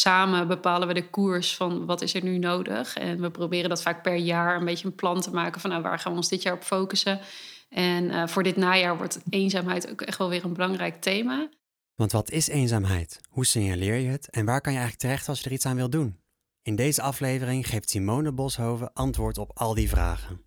samen bepalen we de koers van wat is er nu nodig. En we proberen dat vaak per jaar een beetje een plan te maken van nou, waar gaan we ons dit jaar op focussen. En eh, voor dit najaar wordt eenzaamheid ook echt wel weer een belangrijk thema. Want wat is eenzaamheid? Hoe signaleer je het? En waar kan je eigenlijk terecht als je er iets aan wilt doen? In deze aflevering geeft Simone Boshoven antwoord op al die vragen.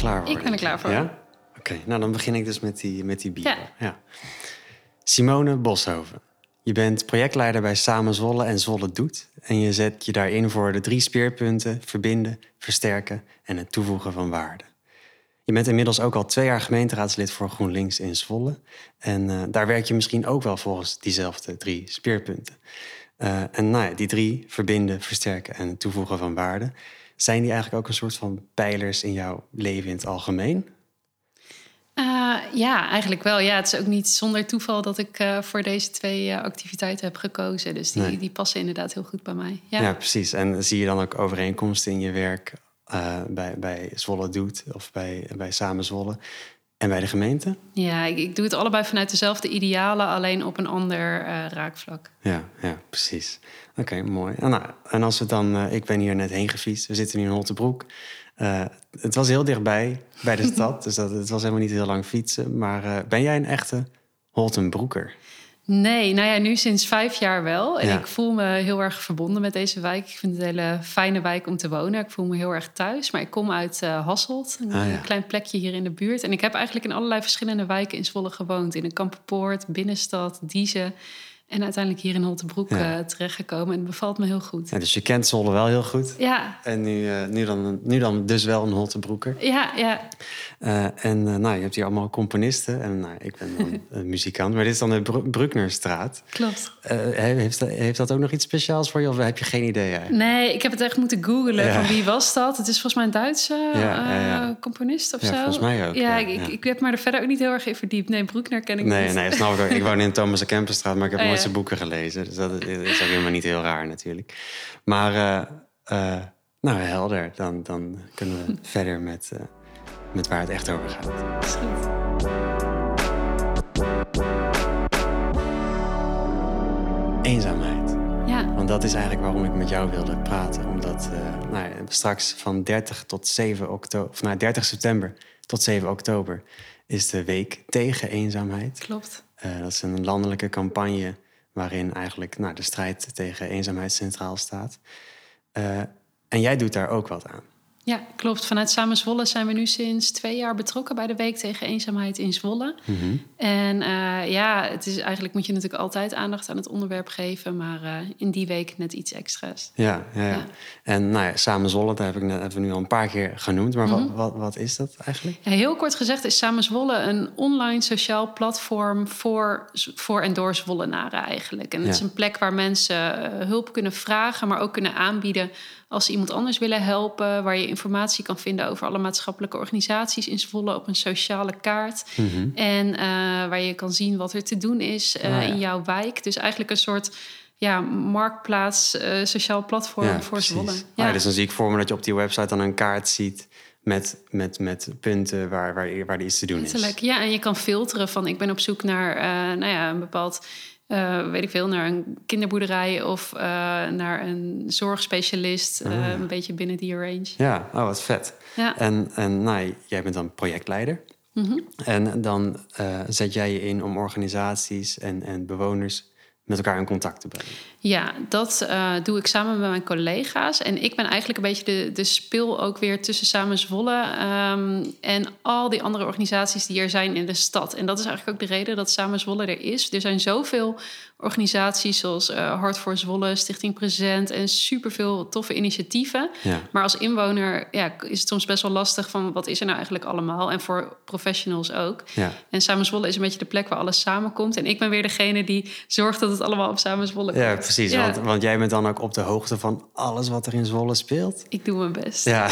Klaar voor? Ik ben er klaar voor. Ja? Oké, nou dan begin ik dus met die, met die bio. Ja. Simone Boshoven. Je bent projectleider bij Samen Zwolle en Zwolle Doet. En je zet je daarin voor de drie speerpunten: verbinden, versterken en het toevoegen van waarde. Je bent inmiddels ook al twee jaar gemeenteraadslid voor GroenLinks in Zwolle. En eh, daar werk je misschien ook wel volgens diezelfde drie speerpunten. Eh, en nou ja, die drie, verbinden, versterken en toevoegen van waarde, zijn die eigenlijk ook een soort van pijlers in jouw leven in het algemeen? Uh, ja, eigenlijk wel. Ja, het is ook niet zonder toeval dat ik uh, voor deze twee uh, activiteiten heb gekozen. Dus die, Nee. die passen inderdaad heel goed bij mij. Ja, Ja. precies. En zie je dan ook overeenkomsten in je werk bij, bij Zwolle Doet of bij, bij Samen Zwolle en bij de gemeente? ja ik, ik doe het allebei vanuit dezelfde idealen, alleen op een ander raakvlak. Ja, ja precies. Oké, mooi. En, nou, en als we dan, ik ben hier net heen gefietst, we zitten nu in Holtebroek. Uh, het was heel dichtbij bij de stad, dus dat, het was helemaal niet heel lang fietsen. Maar uh, ben jij een echte Holtenbroeker? Nee, nou ja, nu sinds vijf jaar wel. En Ja. ik voel me heel erg verbonden met deze wijk. Ik vind het een hele fijne wijk om te wonen. Ik voel me heel erg thuis. Maar ik kom uit uh, Hasselt, een Ah, ja. klein plekje hier in de buurt. En ik heb eigenlijk in allerlei verschillende wijken in Zwolle gewoond. In een Kampenpoort, Binnenstad, Diezen. En uiteindelijk hier in Holtebroek Ja. eh, terechtgekomen. En het bevalt me heel goed. Ja, dus je kent Zwolle wel heel goed. Ja, En nu, uh, nu, dan, nu dan dus wel een Holtenbroeker. ja, ja. Uh, en nou, je hebt hier allemaal componisten. En nou, ik ben dan een muzikant. Maar dit is dan de Bru Brucknerstraat. klopt. Heeft, dat- heeft dat ook nog iets speciaals voor je? Of heb je geen idee eigenlijk? Nee, ik heb het echt moeten googlen. Ja. Van wie was dat? Het is volgens mij een Duitse Ja, eh, componist of Ja, zo. volgens mij ook, Ja, ik, ik heb me er verder ook niet heel erg in verdiept. Nee, Broekner ken ik Nee, niet. nee, snap ik. Ik woon in Thomas de Kempenstraat, maar ik heb Oh, nooit boeken gelezen. Dus dat is ook helemaal niet heel raar natuurlijk. Maar, eh, eh, nou helder. Dan, dan kunnen we verder met, eh, met waar het echt over gaat. Eenzaamheid. Ja, Want dat is eigenlijk waarom ik met jou wilde praten. Omdat nou straks van 30 tot 7 oktober, of nou 30 september tot 7 oktober is de week tegen eenzaamheid. klopt. Dat is een landelijke campagne waarin eigenlijk nou, de strijd tegen eenzaamheid centraal staat. Eh, en jij doet daar ook wat aan. Ja, klopt. Vanuit Samen Zwolle zijn we nu sinds twee jaar betrokken bij de Week tegen Eenzaamheid in Zwolle. Mhm. En eh, ja, het is eigenlijk moet je natuurlijk altijd aandacht aan het onderwerp geven, maar eh, in die week net iets extra's. Ja, ja, ja. Ja. En nou ja, Samen Zwolle, dat heb ik net, hebben we nu al een paar keer genoemd. Maar Mhm. wat, wat, wat is dat eigenlijk? Ja, heel kort gezegd is Samen Zwolle een online sociaal platform voor, voor en door Zwollenaren eigenlijk. En het is een plek waar mensen eh, hulp kunnen vragen, maar ook kunnen aanbieden als ze iemand anders willen helpen. Waar je informatie kan vinden over alle maatschappelijke organisaties in Zwolle op een sociale kaart. Mhm. En eh, waar je kan zien wat er te doen is eh, Ah, ja. in jouw wijk. Dus eigenlijk een soort ja, marktplaats, eh, sociaal platform voor precies. Zwolle. Ah, ja, dus dan zie ik voor me dat je op die website dan een kaart ziet met, met, met punten waar, waar, waar iets te doen is. Ja. En je kan filteren van ik ben op zoek naar nou ja, een bepaald, eh, weet ik veel, naar een kinderboerderij of eh, naar een zorgspecialist. eh, Ah, ja. Een beetje binnen die range. Ja, oh, wat vet. Ja. En, en nou, jij bent dan projectleider. Mhm. En dan eh, zet jij je in om organisaties en, en bewoners met elkaar in contact te brengen. Ja, dat eh, doe ik samen met mijn collega's. En ik ben eigenlijk een beetje de, de spil ook weer tussen Samen Zwolle ehm, en al die andere organisaties die er zijn in de stad. En dat is eigenlijk ook de reden dat Samen Zwolle er is. Er zijn zoveel organisaties zoals uh, Hart voor Zwolle, Stichting Present en superveel toffe initiatieven. Ja. Maar als inwoner ja, is het soms best wel lastig van wat is er nou eigenlijk allemaal? En voor professionals ook. Ja. En Samen Zwolle is een beetje de plek waar alles samenkomt. En ik ben weer degene die zorgt dat het allemaal op Samen Zwolle komt. Ja, precies. Want, want jij bent dan ook op de hoogte van alles wat er in Zwolle speelt. Ik doe mijn best. Ja,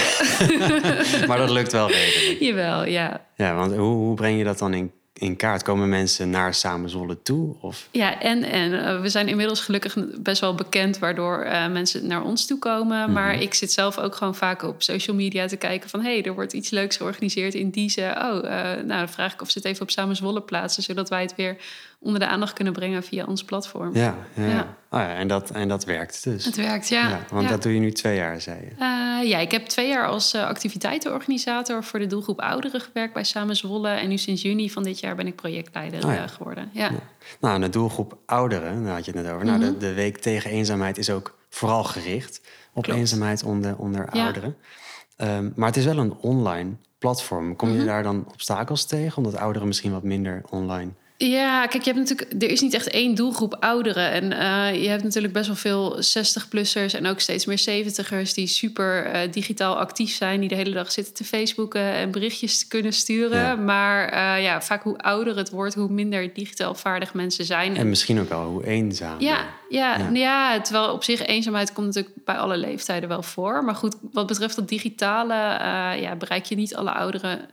maar dat lukt wel redelijk. Jawel, ja. Ja, want hoe, hoe breng je dat dan in in kaart? Komen mensen naar Samen Zwolle toe? Of? Ja, en, en uh, we zijn inmiddels gelukkig best wel bekend... waardoor uh, mensen naar ons toe komen. Mm-hmm. Maar ik zit zelf ook gewoon vaak op social media te kijken van... hé, hey, er wordt iets leuks georganiseerd in Diezen. Oh, uh, nou, dan vraag ik of ze het even op Samen Zwolle plaatsen... zodat wij het weer onder de aandacht kunnen brengen via ons platform. Ja, ja. ja. Oh ja en, dat, en dat werkt dus. Het werkt, ja. ja want dat doe je nu twee jaar, zei je. Uh, ja, ik heb twee jaar als uh, activiteitenorganisator... voor de doelgroep ouderen gewerkt bij Samen Zwolle. En nu sinds juni van dit jaar ben ik projectleider oh, ja. geworden. Ja. Nou, de doelgroep ouderen, daar had je het net over. Mm -hmm. Nou, de, de Week tegen Eenzaamheid is ook vooral gericht... op Klopt. eenzaamheid onder, onder ouderen. Um, maar het is wel een online platform. Kom je mm -hmm. daar dan obstakels tegen? Omdat ouderen misschien wat minder online ja, kijk, je hebt natuurlijk, er is niet echt één doelgroep ouderen. En uh, je hebt natuurlijk best wel veel 60-plussers en ook steeds meer 70ers die super uh, digitaal actief zijn, die de hele dag zitten te Facebooken en berichtjes kunnen sturen. Ja. Maar uh, ja, vaak hoe ouder het wordt, hoe minder digitaal vaardig mensen zijn. En misschien ook wel hoe eenzaam. Ja, ja, ja. ja terwijl op zich eenzaamheid komt natuurlijk bij alle leeftijden wel voor. Maar goed, wat betreft dat digitale, ja, bereik je niet alle ouderen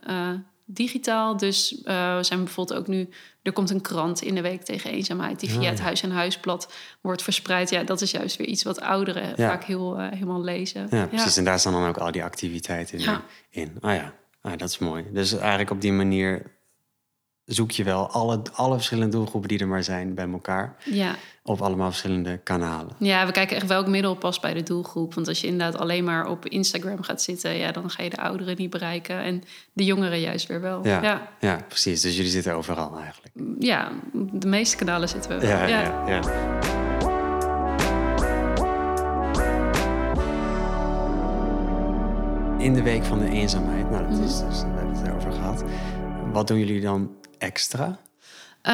digitaal. Dus uh, we zijn bijvoorbeeld ook nu... Er komt een krant in de week tegen eenzaamheid... die via ja, het Huis en Huisblad wordt verspreid. Ja, dat is juist weer iets wat ouderen ja. vaak heel, uh, helemaal lezen. Ja, precies. En daar staan dan ook al die activiteiten in. Oh ja, ah, dat is mooi. Dus eigenlijk op die manier zoek je wel alle, alle verschillende doelgroepen die er maar zijn bij elkaar. Ja. Op allemaal verschillende kanalen. Ja, we kijken echt welk middel past bij de doelgroep. Want als je inderdaad alleen maar op Instagram gaat zitten, ja, dan ga je de ouderen niet bereiken. En de jongeren juist weer wel. Ja, ja. ja precies. Dus jullie zitten overal eigenlijk. Ja, de meeste kanalen zitten we wel. Ja, ja. ja, ja. In de week van de eenzaamheid, nou dat is dus, we hebben het erover gehad. Wat doen jullie dan extra? Uh,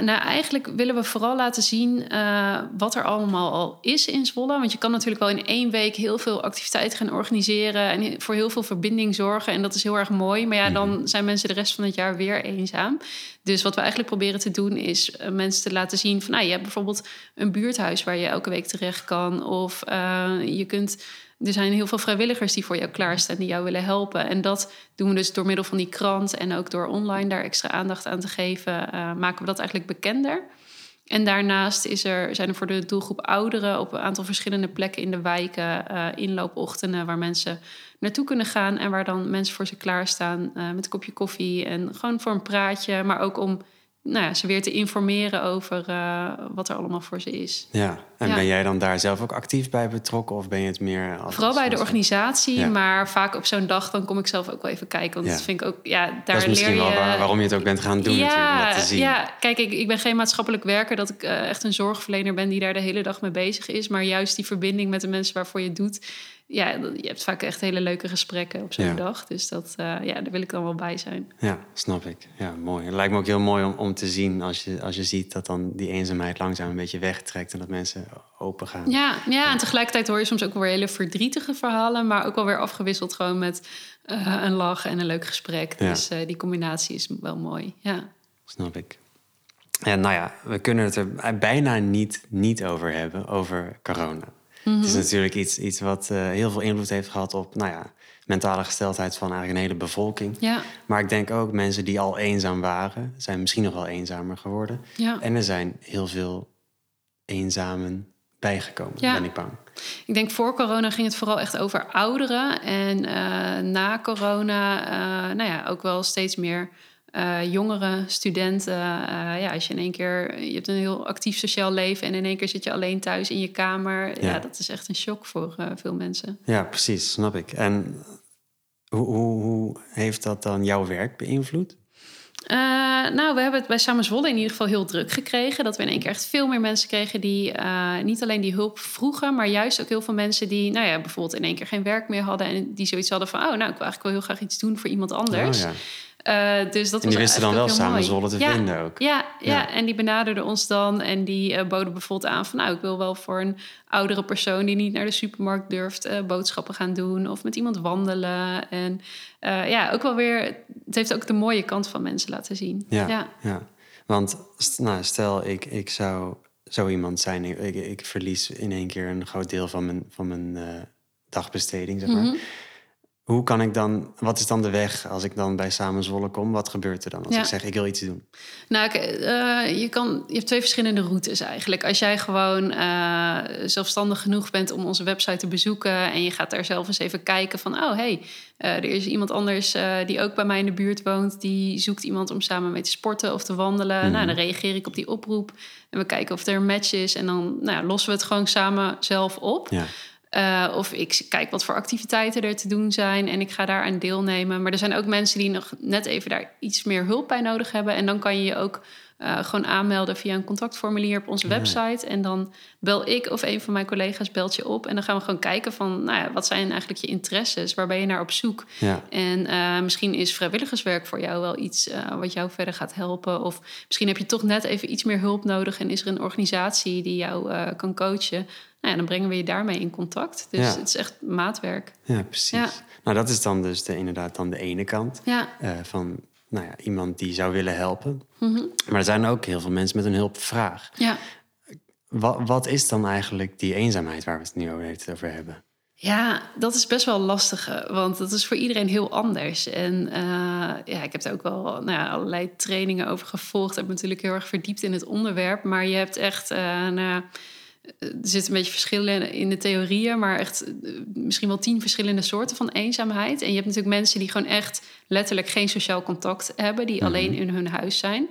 nou, eigenlijk willen we vooral laten zien uh, wat er allemaal al is in Zwolle. Want je kan natuurlijk wel in één week heel veel activiteiten gaan organiseren en voor heel veel verbinding zorgen. En dat is heel erg mooi. Maar ja, dan zijn mensen de rest van het jaar weer eenzaam. Dus wat we eigenlijk proberen te doen is uh, mensen te laten zien van, nou, je hebt bijvoorbeeld een buurthuis waar je elke week terecht kan. Of je kunt er zijn heel veel vrijwilligers die voor jou klaarstaan, die jou willen helpen. En dat doen we dus door middel van die krant en ook door online daar extra aandacht aan te geven, uh, maken we dat eigenlijk bekender. En daarnaast is er, zijn er voor de doelgroep ouderen op een aantal verschillende plekken in de wijken uh, inloopochtenden waar mensen naartoe kunnen gaan en waar dan mensen voor ze klaarstaan uh, met een kopje koffie en gewoon voor een praatje, maar ook om nou ja, ze weer te informeren over uh, wat er allemaal voor ze is. Ja, en ja. ben jij dan daar zelf ook actief bij betrokken of ben je het meer... Als, Vooral bij de organisatie, ja. maar vaak op zo'n dag dan kom ik zelf ook wel even kijken. Want dat vind ik ook, ja, daar dat is misschien leer je... wel waar, waarom je het ook bent gaan doen ja, natuurlijk, om dat te zien. Ja, kijk, ik, ik ben geen maatschappelijk werker, dat ik uh, echt een zorgverlener ben die daar de hele dag mee bezig is. Maar juist die verbinding met de mensen waarvoor je het doet ja, je hebt vaak echt hele leuke gesprekken op zo'n ja. dag. Dus dat, uh, ja, daar wil ik dan wel bij zijn. Ja, snap ik. Ja, mooi. Het lijkt me ook heel mooi om, om te zien als je, als je ziet dat dan die eenzaamheid langzaam een beetje wegtrekt en dat mensen open gaan. Ja, ja, en tegelijkertijd hoor je soms ook weer hele verdrietige verhalen, maar ook wel weer afgewisseld gewoon met uh, een lach en een leuk gesprek. Ja. Dus uh, die combinatie is wel mooi. Ja. Snap ik. En nou ja, we kunnen het er bijna niet, niet over hebben, over corona. Mm -hmm. Het is natuurlijk iets, iets wat uh, heel veel invloed heeft gehad op nou ja, mentale gesteldheid van eigenlijk een hele bevolking. Ja. Maar ik denk ook mensen die al eenzaam waren, zijn misschien nog wel eenzamer geworden. Ja. En er zijn heel veel eenzamen bijgekomen, ja. ben ik bang. Ik denk voor corona ging het vooral echt over ouderen. En uh, na corona, uh, nou ja, ook wel steeds meer uh, jongeren, studenten. Uh, ja, als je in één keer, je hebt een heel actief sociaal leven en in één keer zit je alleen thuis in je kamer. Ja, ja dat is echt een shock voor uh, veel mensen. Ja, precies, snap ik. En hoe, hoe, hoe heeft dat dan jouw werk beïnvloed? Uh, nou, we hebben het bij Samen Zwolle in ieder geval heel druk gekregen. Dat we in één keer echt veel meer mensen kregen die uh, niet alleen die hulp vroegen, maar juist ook heel veel mensen die, nou ja, bijvoorbeeld in één keer geen werk meer hadden en die zoiets hadden van, oh, nou, ik wil eigenlijk wel heel graag iets doen voor iemand anders. Oh, ja. Uh, dus dat en die wisten dan wel samen Zwolle te vinden ook. Ja, ja, en die benaderden ons dan en die uh, boden bijvoorbeeld aan van... nou, ik wil wel voor een oudere persoon die niet naar de supermarkt durft... Uh, boodschappen gaan doen of met iemand wandelen. En ja, ook wel weer... het heeft ook de mooie kant van mensen laten zien. Ja, ja. want nou, stel ik, ik zou zo iemand zijn... Ik, ik, verlies in één keer een groot deel van mijn, van mijn dagbesteding, zeg maar... Mhm. Hoe kan ik dan, wat is dan de weg als ik dan bij Samen Zwolle kom? Wat gebeurt er dan als ik zeg ik wil iets doen? Nou, uh, je, kan, je hebt twee verschillende routes eigenlijk. Als jij gewoon uh, zelfstandig genoeg bent om onze website te bezoeken en je gaat daar zelf eens even kijken van, oh hey, uh, er is iemand anders die ook bij mij in de buurt woont, die zoekt iemand om samen mee te sporten of te wandelen. Nou, dan mhm. reageer ik op die oproep en we kijken of er een match is en dan nou, lossen we het gewoon samen zelf op. Ja. Uh, of ik kijk wat voor activiteiten er te doen zijn en ik ga daar aan deelnemen. Maar er zijn ook mensen die nog net even daar iets meer hulp bij nodig hebben. En dan kan je je ook uh, gewoon aanmelden via een contactformulier op onze website. En dan bel ik of een van mijn collega's belt je op. En dan gaan we gewoon kijken van, nou ja, wat zijn eigenlijk je interesses? Waar ben je naar op zoek? Ja. En uh, misschien is vrijwilligerswerk voor jou wel iets uh, wat jou verder gaat helpen. Of misschien heb je toch net even iets meer hulp nodig en is er een organisatie die jou kan coachen. Nou ja, dan brengen we je daarmee in contact. Dus het is echt maatwerk. Ja, precies. Nou, dat is dan dus de, inderdaad dan de ene kant. Ja. van nou ja, iemand die zou willen helpen. Mhm. Maar er zijn ook heel veel mensen met een hulpvraag. Ja. Wat, wat is dan eigenlijk die eenzaamheid waar we het nu over hebben? Ja, dat is best wel lastig, want dat is voor iedereen heel anders. En uh, ja, ik heb er ook wel nou ja, allerlei trainingen over gevolgd. Ik heb natuurlijk heel erg verdiept in het onderwerp. Maar je hebt echt, uh, nou, er zitten een beetje verschillen in de theorieën, maar echt eh, misschien wel tien verschillende soorten van eenzaamheid. En je hebt natuurlijk mensen die gewoon echt letterlijk geen sociaal contact hebben, die mhm. alleen in hun huis zijn.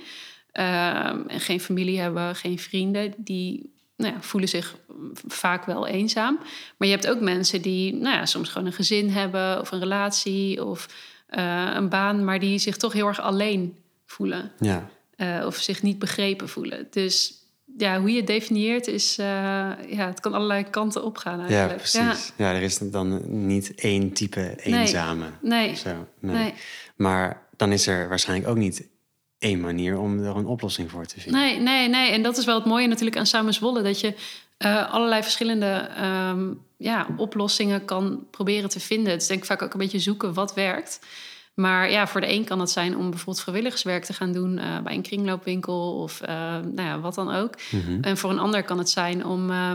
Ehm, en geen familie hebben, geen vrienden. Die nou ja, voelen zich vaak wel eenzaam. Maar je hebt ook mensen die nou ja, soms gewoon een gezin hebben of een relatie of uh, een baan, maar die zich toch heel erg alleen voelen. Ja. Uh, of zich niet begrepen voelen. Dus ja, hoe je het definieert is, uh, ja, het kan allerlei kanten opgaan eigenlijk. Ja, precies. Ja. er is dan niet één type eenzame. Nee. Zo, nee. nee. Maar dan is er waarschijnlijk ook niet één manier om er een oplossing voor te vinden. Nee, nee, nee. En dat is wel het mooie natuurlijk aan Samen Zwolle, dat je uh, allerlei verschillende um, ja, oplossingen kan proberen te vinden. Het is denk ik vaak ook een beetje zoeken wat werkt. Maar ja, voor de een kan het zijn om bijvoorbeeld vrijwilligerswerk te gaan doen uh, bij een kringloopwinkel of uh, nou ja, wat dan ook. Mm-hmm. En voor een ander kan het zijn om uh,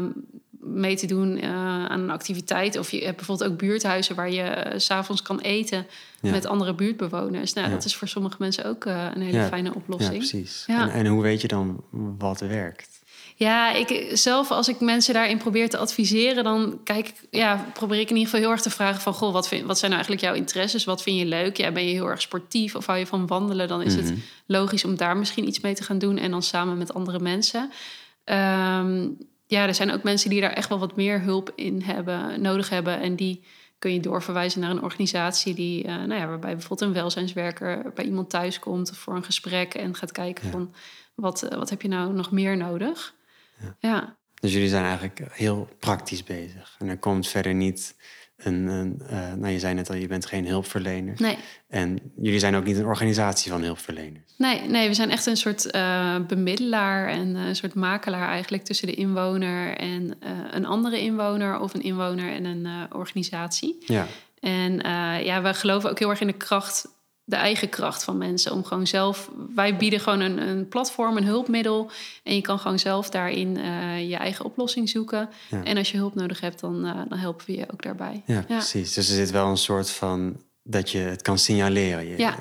mee te doen aan een activiteit. Of je hebt bijvoorbeeld ook buurthuizen waar je s s'avonds kan eten ja. met andere buurtbewoners. Nou, ja. dat is voor sommige mensen ook een hele fijne oplossing. Ja, precies. En, en hoe weet je dan wat werkt? Ja, ik zelf, als ik mensen daarin probeer te adviseren, dan kijk ik, ja, probeer ik in ieder geval heel erg te vragen van, goh, wat, vind, wat zijn nou eigenlijk jouw interesses? Wat vind je leuk? Ja, ben je heel erg sportief of hou je van wandelen? Dan is het mhm. logisch om daar misschien iets mee te gaan doen en dan samen met andere mensen. Um, ja, er zijn ook mensen die daar echt wel wat meer hulp in hebben, nodig hebben en die kun je doorverwijzen naar een organisatie die, uh, nou ja, waarbij bijvoorbeeld een welzijnswerker bij iemand thuis komt voor een gesprek en gaat kijken van wat, uh, wat heb je nou nog meer nodig? Ja. Dus jullie zijn eigenlijk heel praktisch bezig. En er komt verder niet een. een uh, nou, je zei net al, je bent geen hulpverlener. Nee. En jullie zijn ook niet een organisatie van hulpverleners. Nee, nee we zijn echt een soort uh, bemiddelaar en een soort makelaar eigenlijk tussen de inwoner en een andere inwoner of een inwoner en een organisatie. Ja. En ja, we geloven ook heel erg in de kracht de eigen kracht van mensen. Om gewoon zelf. Wij bieden gewoon een, een platform, een hulpmiddel. En je kan gewoon zelf daarin uh, je eigen oplossing zoeken. En als je hulp nodig hebt, dan, uh, dan helpen we je ook daarbij. Ja, precies. Dus er zit wel een soort van dat je het kan signaleren. Je, ja.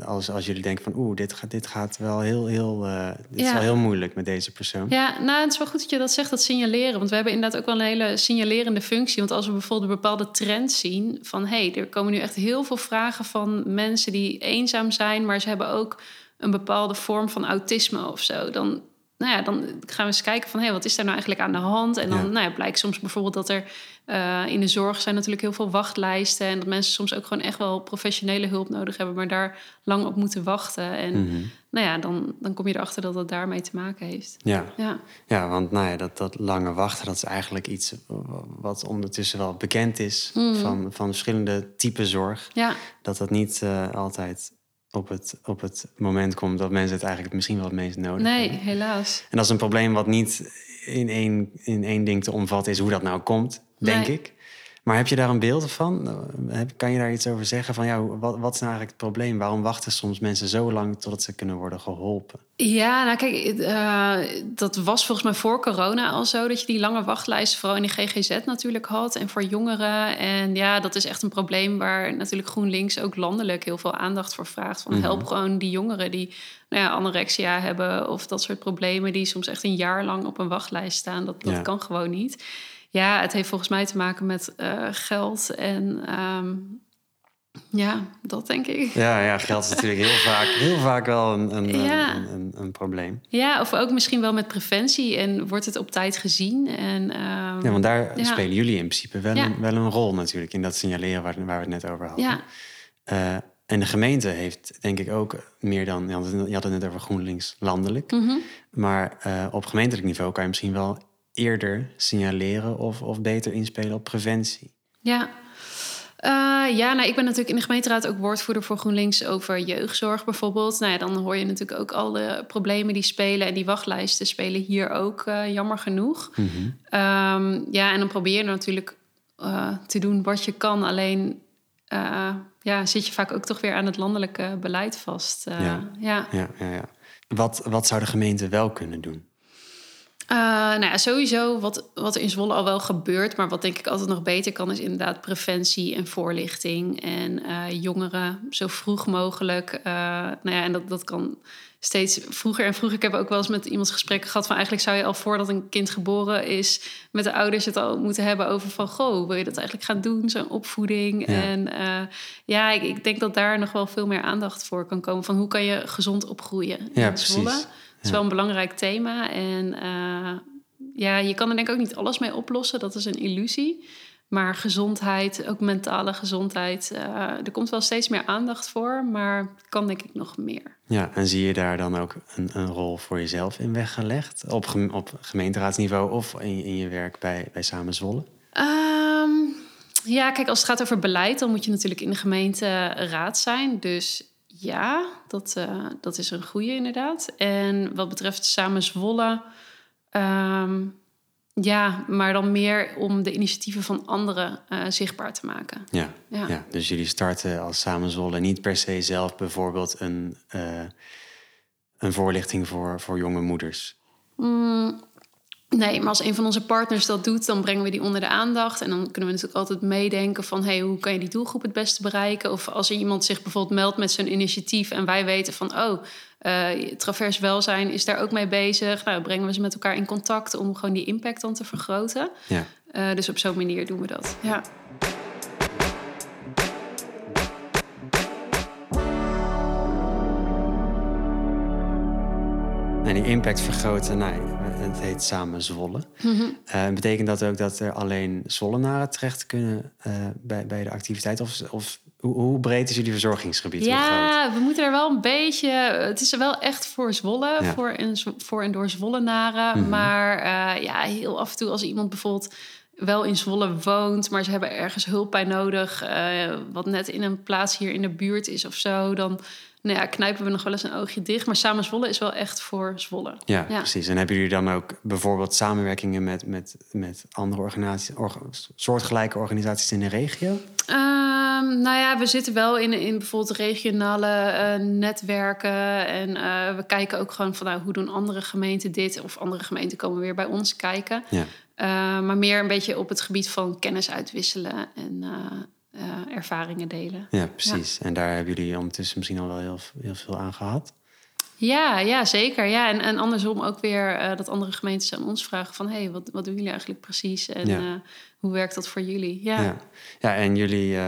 als, als jullie denken van oeh, dit gaat, dit gaat wel heel, heel, uh, dit is wel heel moeilijk met deze persoon. Ja, nou, het is wel goed dat je dat zegt, dat signaleren. Want we hebben inderdaad ook wel een hele signalerende functie. Want als we bijvoorbeeld een bepaalde trend zien van hé, hey, er komen nu echt heel veel vragen van mensen die eenzaam zijn, maar ze hebben ook een bepaalde vorm van autisme of zo. Dan nou ja, dan gaan we eens kijken van hé, hey, wat is daar nou eigenlijk aan de hand? En dan Nou ja, blijkt soms bijvoorbeeld dat er uh, in de zorg zijn natuurlijk heel veel wachtlijsten. En dat mensen soms ook gewoon echt wel professionele hulp nodig hebben, maar daar lang op moeten wachten. En mhm. nou ja, dan, dan kom je erachter dat dat daarmee te maken heeft. Ja, ja. ja want nou ja, dat, dat lange wachten, dat is eigenlijk iets wat ondertussen wel bekend is mhm. van, van verschillende typen zorg. Ja. Dat dat niet uh, altijd op het, op het moment komt dat mensen het eigenlijk misschien wel het meest nodig Nee, hebben. helaas. En dat is een probleem wat niet in één, in één ding te omvatten is hoe dat nou komt, denk Nee. ik. Maar heb je daar een beeld van? Eh, Kan je daar iets over zeggen? Van ja, wat, wat is nou eigenlijk het probleem? Waarom wachten soms mensen zo lang totdat ze kunnen worden geholpen? Ja, nou kijk, eh, dat was volgens mij voor corona al zo... dat je die lange wachtlijsten vooral in de GGZ natuurlijk had... en voor jongeren. En ja, dat is echt een probleem waar natuurlijk GroenLinks ook landelijk... heel veel aandacht voor vraagt. Van Mhm. help gewoon die jongeren die nou ja, anorexia hebben... of dat soort problemen die soms echt een jaar lang op een wachtlijst staan. Dat, dat Ja. kan gewoon niet. Ja, het heeft volgens mij te maken met eh, geld en... ehm, ja, dat denk ik. Ja, ja geld is natuurlijk heel vaak, heel vaak wel een, een, Ja. een, een, een probleem. Ja, of ook misschien wel met preventie en wordt het op tijd gezien. En, ehm, Ja, want daar Ja. spelen jullie in principe wel, Ja. een, wel een rol natuurlijk... in dat signaleren waar, waar we het net over hadden. ja, Eh, en de gemeente heeft denk ik ook meer dan... Je had het, je had het net over GroenLinks landelijk. mhm. Maar eh, op gemeentelijk niveau kan je misschien wel eerder signaleren... of, of beter inspelen op preventie. ja. Eh, ja, nou, ik ben natuurlijk in de gemeenteraad ook woordvoerder voor GroenLinks over jeugdzorg bijvoorbeeld. Nou ja, dan hoor je natuurlijk ook al de problemen die spelen. En die wachtlijsten spelen hier ook, eh, jammer genoeg. Mhm. Ehm, ja, en dan probeer je natuurlijk eh, te doen wat je kan. Alleen eh, ja, zit je vaak ook toch weer aan het landelijke beleid vast. Eh, Ja. ja. Ja, ja, ja. Wat, wat zou de gemeente wel kunnen doen? Eh, nou ja, sowieso wat, wat er in Zwolle al wel gebeurt, maar wat denk ik altijd nog beter kan, is inderdaad preventie en voorlichting. En eh, jongeren zo vroeg mogelijk. eh, nou ja, en dat, dat kan steeds vroeger en vroeger. Ik heb ook wel eens met iemand gesprekken gehad van eigenlijk zou je al voordat een kind geboren is, met de ouders het al moeten hebben over van goh, wil je dat eigenlijk gaan doen, zo'n opvoeding. Ja. En ja, ik, ik denk dat daar nog wel veel meer aandacht voor kan komen van hoe kan je gezond opgroeien Ja, in Zwolle. precies. Het is wel een belangrijk thema. En eh, ja, je kan er denk ik ook niet alles mee oplossen. Dat is een illusie. Maar gezondheid, ook mentale gezondheid, eh, er komt wel steeds meer aandacht voor, maar kan denk ik nog meer. Ja, en zie je daar dan ook een, een rol voor jezelf in weggelegd? Op, gem- op gemeenteraadsniveau of in, in je werk bij, bij Samen Zwolle? Ehm, ja, kijk, als het gaat over beleid, dan moet je natuurlijk in de gemeenteraad zijn. Dus ja, dat, eh, dat is een goede inderdaad. En wat betreft Samen Zwolle, ehm, ja, maar dan meer om de initiatieven van anderen eh, zichtbaar te maken. Ja. Ja. Ja. dus jullie starten als Samen Zwolle niet per se zelf bijvoorbeeld een, eh, een voorlichting voor, voor jonge moeders. Mm, nee, maar als een van onze partners dat doet, dan brengen we die onder de aandacht. En dan kunnen we natuurlijk altijd meedenken van... Hey, hoe kan je die doelgroep het beste bereiken? Of als er iemand zich bijvoorbeeld meldt met zo'n initiatief... en wij weten van, oh, eh Travers Welzijn is daar ook mee bezig. Nou, dan brengen we ze met elkaar in contact... om gewoon die impact dan te vergroten. Ja. Eh, dus op zo'n manier doen we dat, ja. En die impact vergroten, nou, het heet Samen Zwolle. Mhm. Eh, betekent dat ook dat er alleen Zwollenaren terecht kunnen eh, bij, bij de activiteit? Of, of hoe, hoe breed is jullie verzorgingsgebied? Ja, we moeten er wel een beetje. Het is er wel echt voor Zwolle, Ja. voor, en, voor en door Zwollenaren. Mhm. Maar eh, ja, heel af en toe als iemand bijvoorbeeld wel in Zwolle woont, maar ze hebben ergens hulp bij nodig, wat net in een plaats hier in de buurt is of zo, dan nou ja, knijpen we nog wel eens een oogje dicht. Maar Samen Zwolle is wel echt voor Zwolle. Ja, Ja. precies. En hebben jullie dan ook bijvoorbeeld samenwerkingen met, met, met andere organisaties, orga- soortgelijke organisaties in de regio? Ehm, nou ja, we zitten wel in, in bijvoorbeeld regionale eh, netwerken. En eh, we kijken ook gewoon van nou, hoe doen andere gemeenten dit? Of andere gemeenten komen weer bij ons kijken. Ja. Eh, maar meer een beetje op het gebied van kennis uitwisselen en eh, ervaringen delen. Ja, precies. En daar hebben jullie ondertussen misschien al wel heel, heel veel aan gehad. Ja, ja zeker. Ja, en, en andersom ook weer eh, dat andere gemeentes aan ons vragen van... hé, hey, wat, wat doen jullie eigenlijk precies? En Ja. eh, hoe werkt dat voor jullie? Ja, Ja, ja en jullie,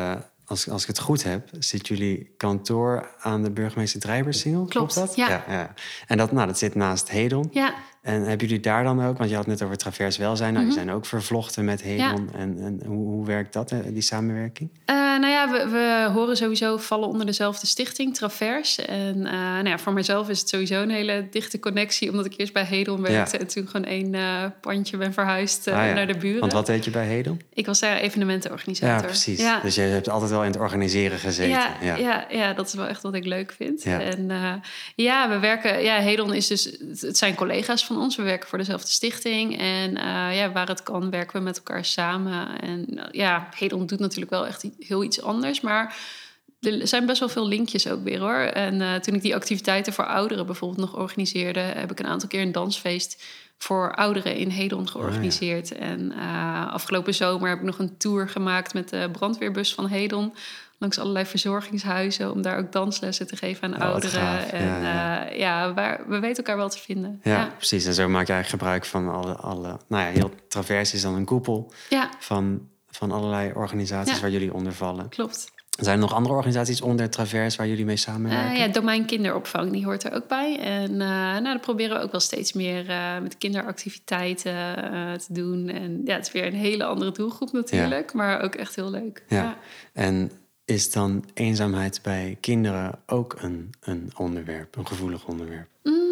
als, als ik het goed heb, zit jullie kantoor aan de burgemeester Drijbersingel? Klopt, dat? ja. ja, ja. En dat, nou, dat zit naast Hedon. ja. En hebben jullie daar dan ook, want je had het net over travers welzijn, nou, die zijn ook vervlochten met Hedon. En, en hoe, hoe werkt dat, eh, die samenwerking? Eh, nou ja, we, we, horen sowieso vallen onder dezelfde stichting, Travers. En uh, nou ja, voor mijzelf is het sowieso een hele dichte connectie, omdat ik eerst bij Hedel werkte en toen gewoon één uh, pandje ben verhuisd uh, naar de buren. Want wat deed je bij Hedel? Ik was daar evenementenorganisator. Ja, precies. Ja. Dus je hebt altijd wel in het organiseren gezeten. Ja, ja. ja, ja dat is wel echt wat ik leuk vind. En ja, we werken, ja, Hedel is dus, het zijn collega's van ons. We werken voor dezelfde stichting. En ja, waar het kan, werken we met elkaar samen. En ja, Hedel doet natuurlijk wel echt heel iets anders. Maar er zijn best wel veel linkjes ook weer hoor. En uh, toen ik die activiteiten voor ouderen bijvoorbeeld nog organiseerde, heb ik een aantal keer een dansfeest voor ouderen in Hedon georganiseerd. Oh, ja. En uh, afgelopen zomer heb ik nog een tour gemaakt met de brandweerbus van Hedon. Langs allerlei verzorgingshuizen om daar ook danslessen te geven aan oh, ouderen. En ja, ja. Uh, ja waar, we weten elkaar wel te vinden. Ja, precies. En zo maak je eigenlijk gebruik van alle. alle nou ja, heel travers is dan een koepel van van allerlei organisaties waar jullie onder vallen. Klopt. Zijn er nog andere organisaties onder Travers waar jullie mee samenwerken? Uh, ja, Domein Kinderopvang, die hoort er ook bij. En uh, nou, dan proberen we ook wel steeds meer uh, met kinderactiviteiten te doen. En ja, het is weer een hele andere doelgroep natuurlijk, maar ook echt heel leuk. Ja. ja. En is dan eenzaamheid bij kinderen ook een, een onderwerp, een gevoelig onderwerp? Mm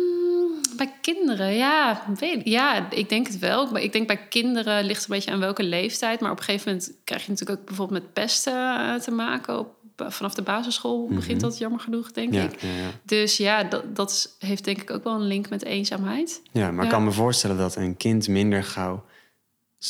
bij kinderen, ja, weet, ja, ik denk het wel. Ik denk bij kinderen ligt het een beetje aan welke leeftijd. Maar op een gegeven moment krijg je natuurlijk ook bijvoorbeeld met pesten eh, te maken. Op, vanaf de basisschool begint mhm. dat jammer genoeg, denk ik. Ja, ja. Dus ja, dat, dat heeft denk ik ook wel een link met eenzaamheid. Ja, maar ik kan me voorstellen dat een kind minder gauw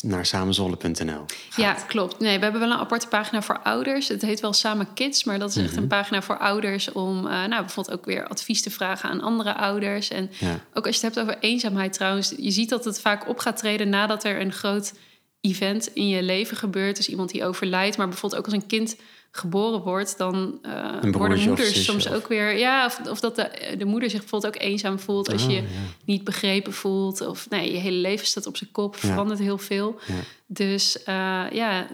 naar samenzollen.nl. Ja, klopt. Nee, we hebben wel een aparte pagina voor ouders. Het heet wel Samen Kids, maar dat is echt een mhm. pagina voor ouders om uh, nou, bijvoorbeeld ook weer advies te vragen aan andere ouders. En ook als je het hebt over eenzaamheid trouwens, je ziet dat het vaak op gaat treden nadat er een groot event in je leven gebeurt. Dus iemand die overlijdt, maar bijvoorbeeld ook als een kind geboren wordt, dan uh, worden moeders soms ook weer. Ja, of, of dat de, de, moeder zich bijvoorbeeld ook eenzaam voelt als oh, je niet begrepen voelt. Of nee, je hele leven staat op zijn kop, verandert heel veel. Dus uh, ja,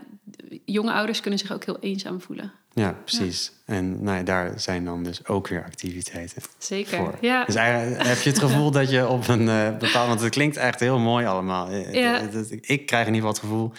jonge ouders kunnen zich ook heel eenzaam voelen. Ja, precies. En nou ja, daar zijn dan dus ook weer activiteiten. Zeker. Voor. Ja. Dus eigenlijk heb je het gevoel dat je op een uh, bepaald. Want het klinkt echt heel mooi allemaal. Ja. Ik krijg in ieder geval het gevoel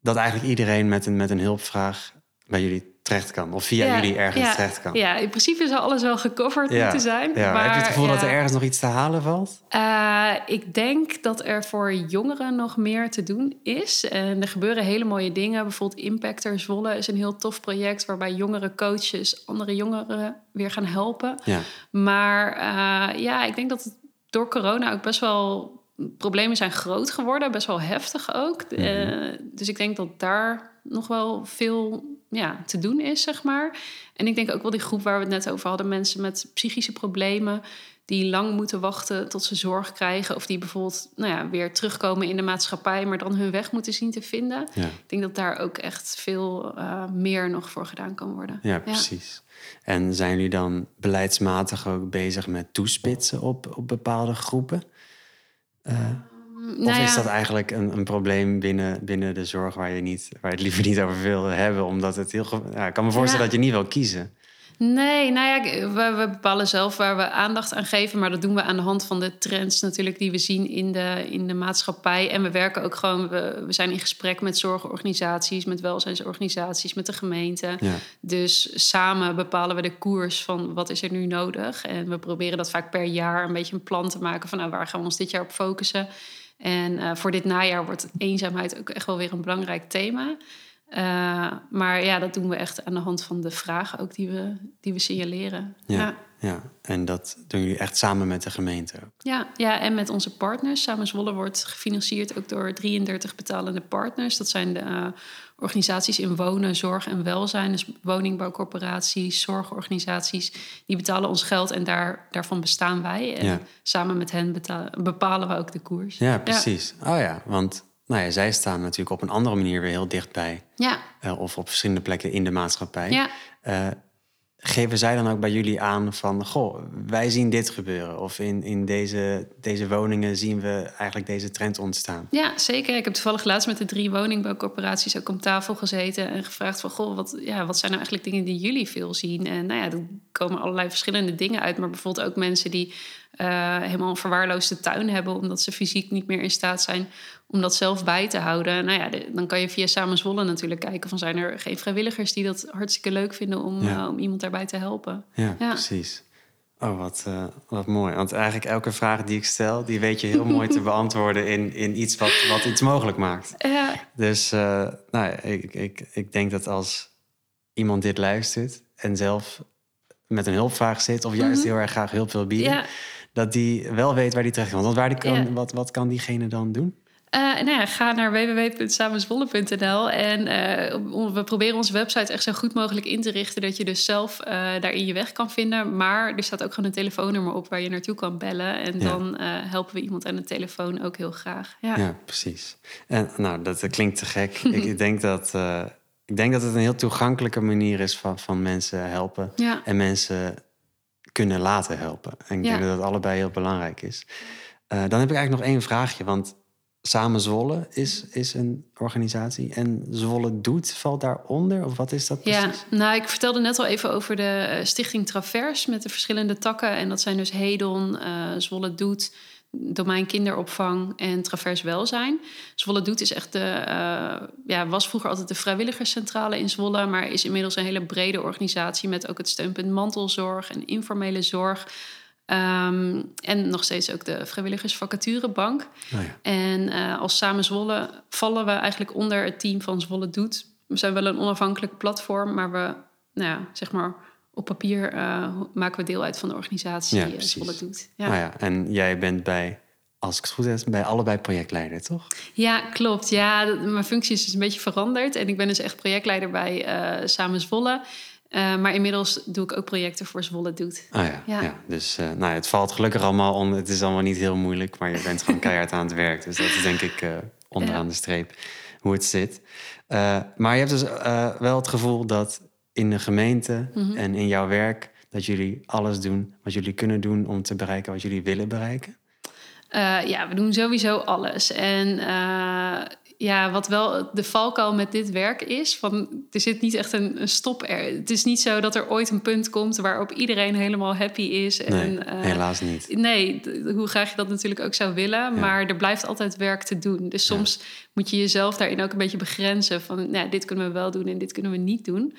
dat eigenlijk iedereen met een, met een hulpvraag bij jullie terecht kan. Of via jullie ergens ja, terecht kan. Ja, in principe zou alles wel gecoverd moeten zijn. Ja. Maar, heb je het gevoel dat er ergens nog iets te halen valt? Uh, ik denk dat er voor jongeren nog meer te doen is. En er gebeuren hele mooie dingen. Bijvoorbeeld Impactor Zwolle is een heel tof project... waarbij jongere coaches andere jongeren weer gaan helpen. Ja. Maar uh, ja, ik denk dat het door corona ook best wel... Problemen zijn groot geworden, best wel heftig ook. Mm -hmm. uh, dus ik denk dat daar nog wel veel ja, te doen is, zeg maar. En ik denk ook wel die groep waar we het net over hadden, mensen met psychische problemen die lang moeten wachten tot ze zorg krijgen. Of die bijvoorbeeld nou ja, weer terugkomen in de maatschappij, maar dan hun weg moeten zien te vinden. Ja. Ik denk dat daar ook echt veel uh, meer nog voor gedaan kan worden. Ja, precies. En zijn jullie dan beleidsmatig ook bezig met toespitsen op, op bepaalde groepen? Uh, nou of is dat eigenlijk een, een probleem binnen, binnen de zorg waar je, niet, waar je het liever niet over wil hebben? Omdat het heel. Ja, ik kan me voorstellen dat je niet wil kiezen. Nee, nou ja, we, we, bepalen zelf waar we aandacht aan geven. Maar dat doen we aan de hand van de trends natuurlijk die we zien in de, in de maatschappij. En we werken ook gewoon, we, we zijn in gesprek met zorgorganisaties, met welzijnsorganisaties, met de gemeente. Ja. Dus samen bepalen we de koers van wat is er nu nodig. En we proberen dat vaak per jaar een beetje een plan te maken van nou, waar gaan we ons dit jaar op focussen. En uh, voor dit najaar wordt eenzaamheid ook echt wel weer een belangrijk thema. Uh, maar ja, dat doen we echt aan de hand van de vragen ook die we, die we signaleren. Ja, ja, ja. en dat doen jullie echt samen met de gemeente ook? Ja, ja en met onze partners. Samen Zwolle wordt gefinancierd ook door 33 betalende partners. Dat zijn de uh, organisaties in wonen, zorg en welzijn. Dus woningbouwcorporaties, zorgorganisaties. Die betalen ons geld en daar, daarvan bestaan wij. En samen met hen betalen, bepalen we ook de koers. Ja, precies. Oh ja, want nou ja, zij staan natuurlijk op een andere manier weer heel dichtbij. Ja. Uh, of op verschillende plekken in de maatschappij. Ja. Uh, geven zij dan ook bij jullie aan van... goh, wij zien dit gebeuren. Of in, in deze, deze woningen zien we eigenlijk deze trend ontstaan. Ja, zeker. Ik heb toevallig laatst met de drie woningbouwcorporaties... ook om tafel gezeten en gevraagd van... goh, wat, ja, wat zijn nou eigenlijk dingen die jullie veel zien? En nou ja, dan komen allerlei verschillende dingen uit. Maar bijvoorbeeld ook mensen die helemaal een verwaarloosde tuin hebben, omdat ze fysiek niet meer in staat zijn om dat zelf bij te houden. Nou ja, dan kan je via Samen Zwolle natuurlijk kijken van zijn er geen vrijwilligers die dat hartstikke leuk vinden om, uh, om iemand daarbij te helpen. Ja, ja. precies. Oh, wat, uh, wat mooi. Want eigenlijk elke vraag die ik stel, die weet je heel mooi te beantwoorden in, in iets wat, wat iets mogelijk maakt. Ja. Dus uh, nou, ik, ik, ik denk dat als iemand dit luistert en zelf met een hulpvraag zit, of juist mm -hmm. heel erg graag hulp wil bieden, ja. Dat die wel weet waar die terecht kan. Want waar die kan, wat, wat kan diegene dan doen? Uh, nou ja, ga naar www.samenzwolle.nl en uh, we proberen onze website echt zo goed mogelijk in te richten dat je dus zelf uh, daarin je weg kan vinden. Maar er staat ook gewoon een telefoonnummer op waar je naartoe kan bellen en ja. dan helpen we iemand aan de telefoon ook heel graag. Ja, ja precies. En nou, dat klinkt te gek. ik denk dat. ik denk dat het een heel toegankelijke manier is van, van mensen helpen ja. en mensen kunnen laten helpen. En ik denk dat dat allebei heel belangrijk is. dan heb ik eigenlijk nog één vraagje, want Samen Zwolle is, is een organisatie. En Zwolle Doet valt daaronder? Of wat is dat precies? Ja, nou, ik vertelde net al even over de Stichting Travers... met de verschillende takken. En dat zijn dus Hedon, uh, Zwolle Doet, Domein Kinderopvang en Travers Welzijn. Zwolle Doet is echt de... Uh, ja, was vroeger altijd de vrijwilligerscentrale in Zwolle... maar is inmiddels een hele brede organisatie... met ook het steunpunt mantelzorg en informele zorg... Um, en nog steeds ook de vrijwilligersvacaturebank. Oh ja. En uh, als Samen Zwolle vallen we eigenlijk onder het team van Zwolle Doet. We zijn wel een onafhankelijk platform, maar we, nou ja, zeg maar, op papier uh, maken we deel uit van de organisatie ja, die Zwolle Doet. Ja. Nou ja, en jij bent bij, als ik het goed heb, bij allebei projectleider, toch? Ja, klopt. Ja, mijn functie is dus een beetje veranderd. En ik ben dus echt projectleider bij uh, Samen Zwolle. Uh, maar inmiddels doe ik ook projecten voor Zwolle Doet. Ah ja, ja. ja. dus uh, nou ja, het valt gelukkig allemaal om. Het is allemaal niet heel moeilijk, maar je bent gewoon keihard aan het werk. Dus dat is denk ik uh, onderaan ja. de streep hoe het zit. maar je hebt dus wel het gevoel dat in de gemeente mm -hmm. en in jouw werk... dat jullie alles doen wat jullie kunnen doen om te bereiken wat jullie willen bereiken? ja, we doen sowieso alles. En ja, wat wel de valkuil met dit werk is, van er zit niet echt een, een stop er. Het is niet zo dat er ooit een punt komt waarop iedereen helemaal happy is. En, nee, uh, helaas niet. Nee, hoe graag je dat natuurlijk ook zou willen, ja. maar er blijft altijd werk te doen. Dus soms ja. moet je jezelf daarin ook een beetje begrenzen van, nou, dit kunnen we wel doen en dit kunnen we niet doen.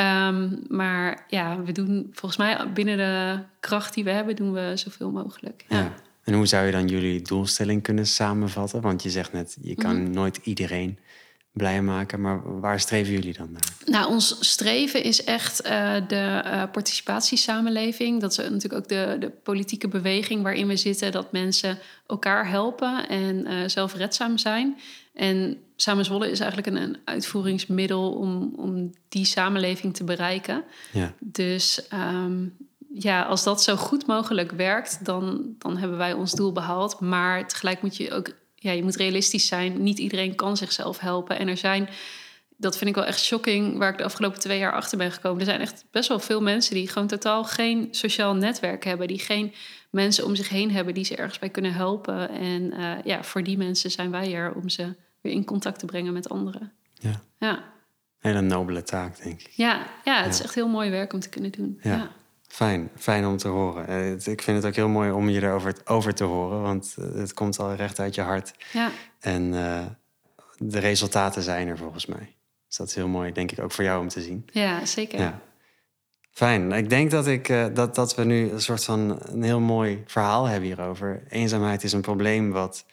Um, maar ja, we doen volgens mij binnen de kracht die we hebben, doen we zoveel mogelijk. ja. ja. En hoe zou je dan jullie doelstelling kunnen samenvatten? Want je zegt net, je kan mm. nooit iedereen blij maken. Maar waar streven jullie dan naar? Nou, ons streven is echt uh, de uh, participatiesamenleving. Dat is natuurlijk ook de, de politieke beweging waarin we zitten. Dat mensen elkaar helpen en uh, zelfredzaam zijn. En Samen Zwolle is eigenlijk een, een uitvoeringsmiddel om, om die samenleving te bereiken. Ja. Dus um, ja, als dat zo goed mogelijk werkt, dan, dan hebben wij ons doel behaald. Maar tegelijk moet je ook, ja, je moet realistisch zijn. Niet iedereen kan zichzelf helpen. En er zijn, dat vind ik wel echt shocking, waar ik de afgelopen twee jaar achter ben gekomen. Er zijn echt best wel veel mensen die gewoon totaal geen sociaal netwerk hebben. Die geen mensen om zich heen hebben die ze ergens bij kunnen helpen. En uh, ja, voor die mensen zijn wij er om ze weer in contact te brengen met anderen. Ja. Ja. Hele nobele taak, denk ik. Ja, ja het is echt heel mooi werk om te kunnen doen. ja. ja. Fijn, fijn om te horen. Ik vind het ook heel mooi om je erover over te horen, want het komt al recht uit je hart. Ja. En uh, de resultaten zijn er volgens mij. Dus dat is heel mooi, denk ik, ook voor jou om te zien. Ja, zeker. Ja. Fijn. Ik denk dat, ik, uh, dat, dat we nu een soort van een heel mooi verhaal hebben hierover. Eenzaamheid is een probleem wat,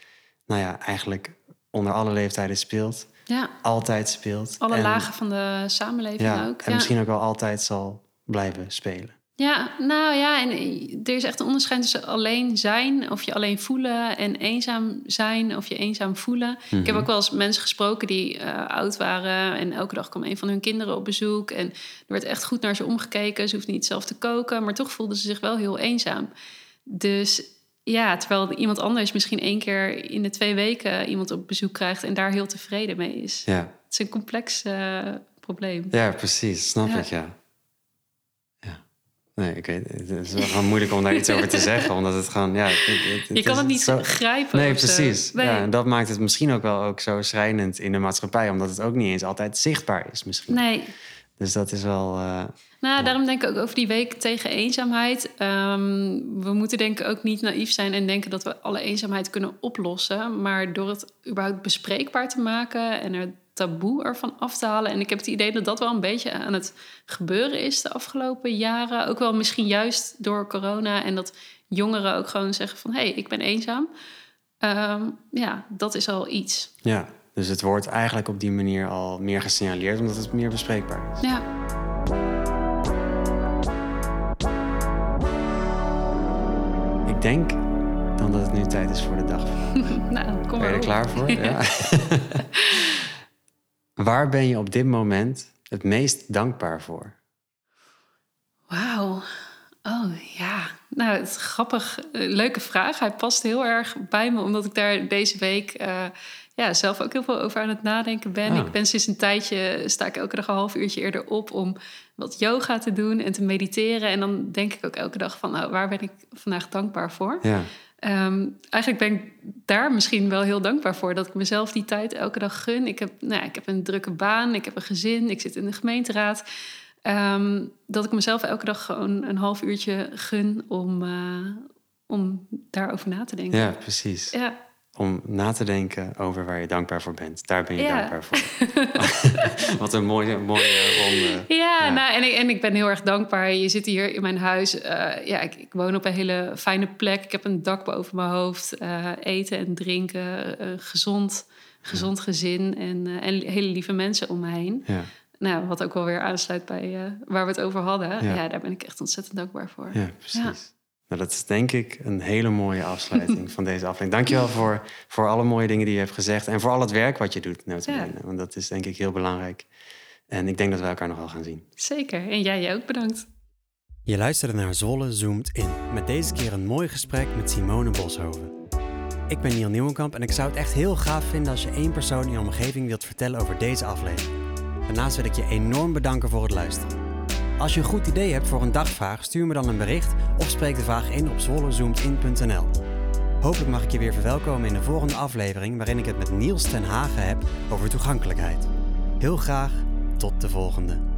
nou ja, eigenlijk onder alle leeftijden speelt. Ja. Altijd speelt. Alle en, lagen van de samenleving ja, ook. En ja. misschien ook wel altijd zal blijven spelen. Ja, nou ja, en er is echt een onderscheid tussen alleen zijn, of je alleen voelen, en eenzaam zijn, of je eenzaam voelen. Mm -hmm. Ik heb ook wel eens mensen gesproken die uh, oud waren en elke dag kwam een van hun kinderen op bezoek. En er werd echt goed naar ze omgekeken. Ze hoefden niet zelf te koken, maar toch voelden ze zich wel heel eenzaam. Dus ja, terwijl iemand anders misschien één keer in de twee weken iemand op bezoek krijgt en daar heel tevreden mee is. Ja. Het is een complex uh, probleem. Ja, precies, snap ja. ik, ja. Nee, ik weet het. is wel gewoon moeilijk om daar iets over te zeggen, omdat het gewoon, ja... Het, het, je kan het niet zo... grijpen Nee, precies. Nee. Ja, en dat maakt het misschien ook wel ook zo schrijnend in de maatschappij, omdat het ook niet eens altijd zichtbaar is misschien. Nee. Dus dat is wel. Uh, nou, daarom denk ik ook over die week tegen eenzaamheid. Ehm, we moeten denk ik ook niet naïef zijn en denken dat we alle eenzaamheid kunnen oplossen. Maar door het überhaupt bespreekbaar te maken en er taboe ervan af te halen. En ik heb het idee dat dat wel een beetje aan het gebeuren is de afgelopen jaren. Ook wel misschien juist door corona. En dat jongeren ook gewoon zeggen van... hé, hey, ik ben eenzaam. Ehm, ja, dat is al iets. Ja, dus het wordt eigenlijk op die manier al meer gesignaleerd... omdat het meer bespreekbaar is. Ja. Ik denk dan dat het nu tijd is voor de dag. nou, kom maar Ben je er klaar voor? ja. Waar ben je op dit moment het meest dankbaar voor? Wauw. Oh ja, nou, het is grappig. Eh, leuke vraag. Hij past heel erg bij me, omdat ik daar deze week uh, ja, zelf ook heel veel over aan het nadenken ben. Ah. Ik ben sinds een tijdje, sta ik elke dag een half uurtje eerder op om wat yoga te doen en te mediteren. En dan denk ik ook elke dag van, nou, waar ben ik vandaag dankbaar voor? Ja. Ehm, eigenlijk ben ik daar misschien wel heel dankbaar voor dat ik mezelf die tijd elke dag gun. Ik heb, nou, ik heb een drukke baan, ik heb een gezin, ik zit in de gemeenteraad. Ehm, dat ik mezelf elke dag gewoon een half uurtje gun om, uh, om daarover na te denken. Ja, precies. Ja om na te denken over waar je dankbaar voor bent. Daar ben je dankbaar voor. Wat een mooie, mooie ronde. Ja, Nou, en, ik, en ik ben heel erg dankbaar. Je zit hier in mijn huis. Uh, ja, ik, ik, woon op een hele fijne plek. Ik heb een dak boven mijn hoofd. Uh, eten en drinken. Uh, gezond, gezond gezin. En, en hele lieve mensen om me heen. Ja. Nou, wat ook wel weer aansluit bij waar we het over hadden. Ja. ja. daar ben ik echt ontzettend dankbaar voor. Ja, precies. Nou, dat is denk ik een hele mooie afsluiting van deze aflevering. Dankjewel voor, voor alle mooie dingen die je hebt gezegd. En voor al het werk wat je doet, Ja. Want dat is denk ik heel belangrijk. En ik denk dat we elkaar nog wel gaan zien. Zeker. En jij, jij ook bedankt. Je luisterde naar Zwolle Zoomt In. Met deze keer een mooi gesprek met Simone Boshoven. Ik ben Niel Nieuwenkamp en ik zou het echt heel gaaf vinden als je één persoon in je omgeving wilt vertellen over deze aflevering. Daarnaast wil ik je enorm bedanken voor het luisteren. Als je een goed idee hebt voor een dagvraag, stuur me dan een bericht of spreek de vraag in op zwollezoomtin.nl. Hopelijk mag ik je weer verwelkomen in de volgende aflevering waarin ik het met Niels ten Hagen heb over toegankelijkheid. Heel graag tot de volgende.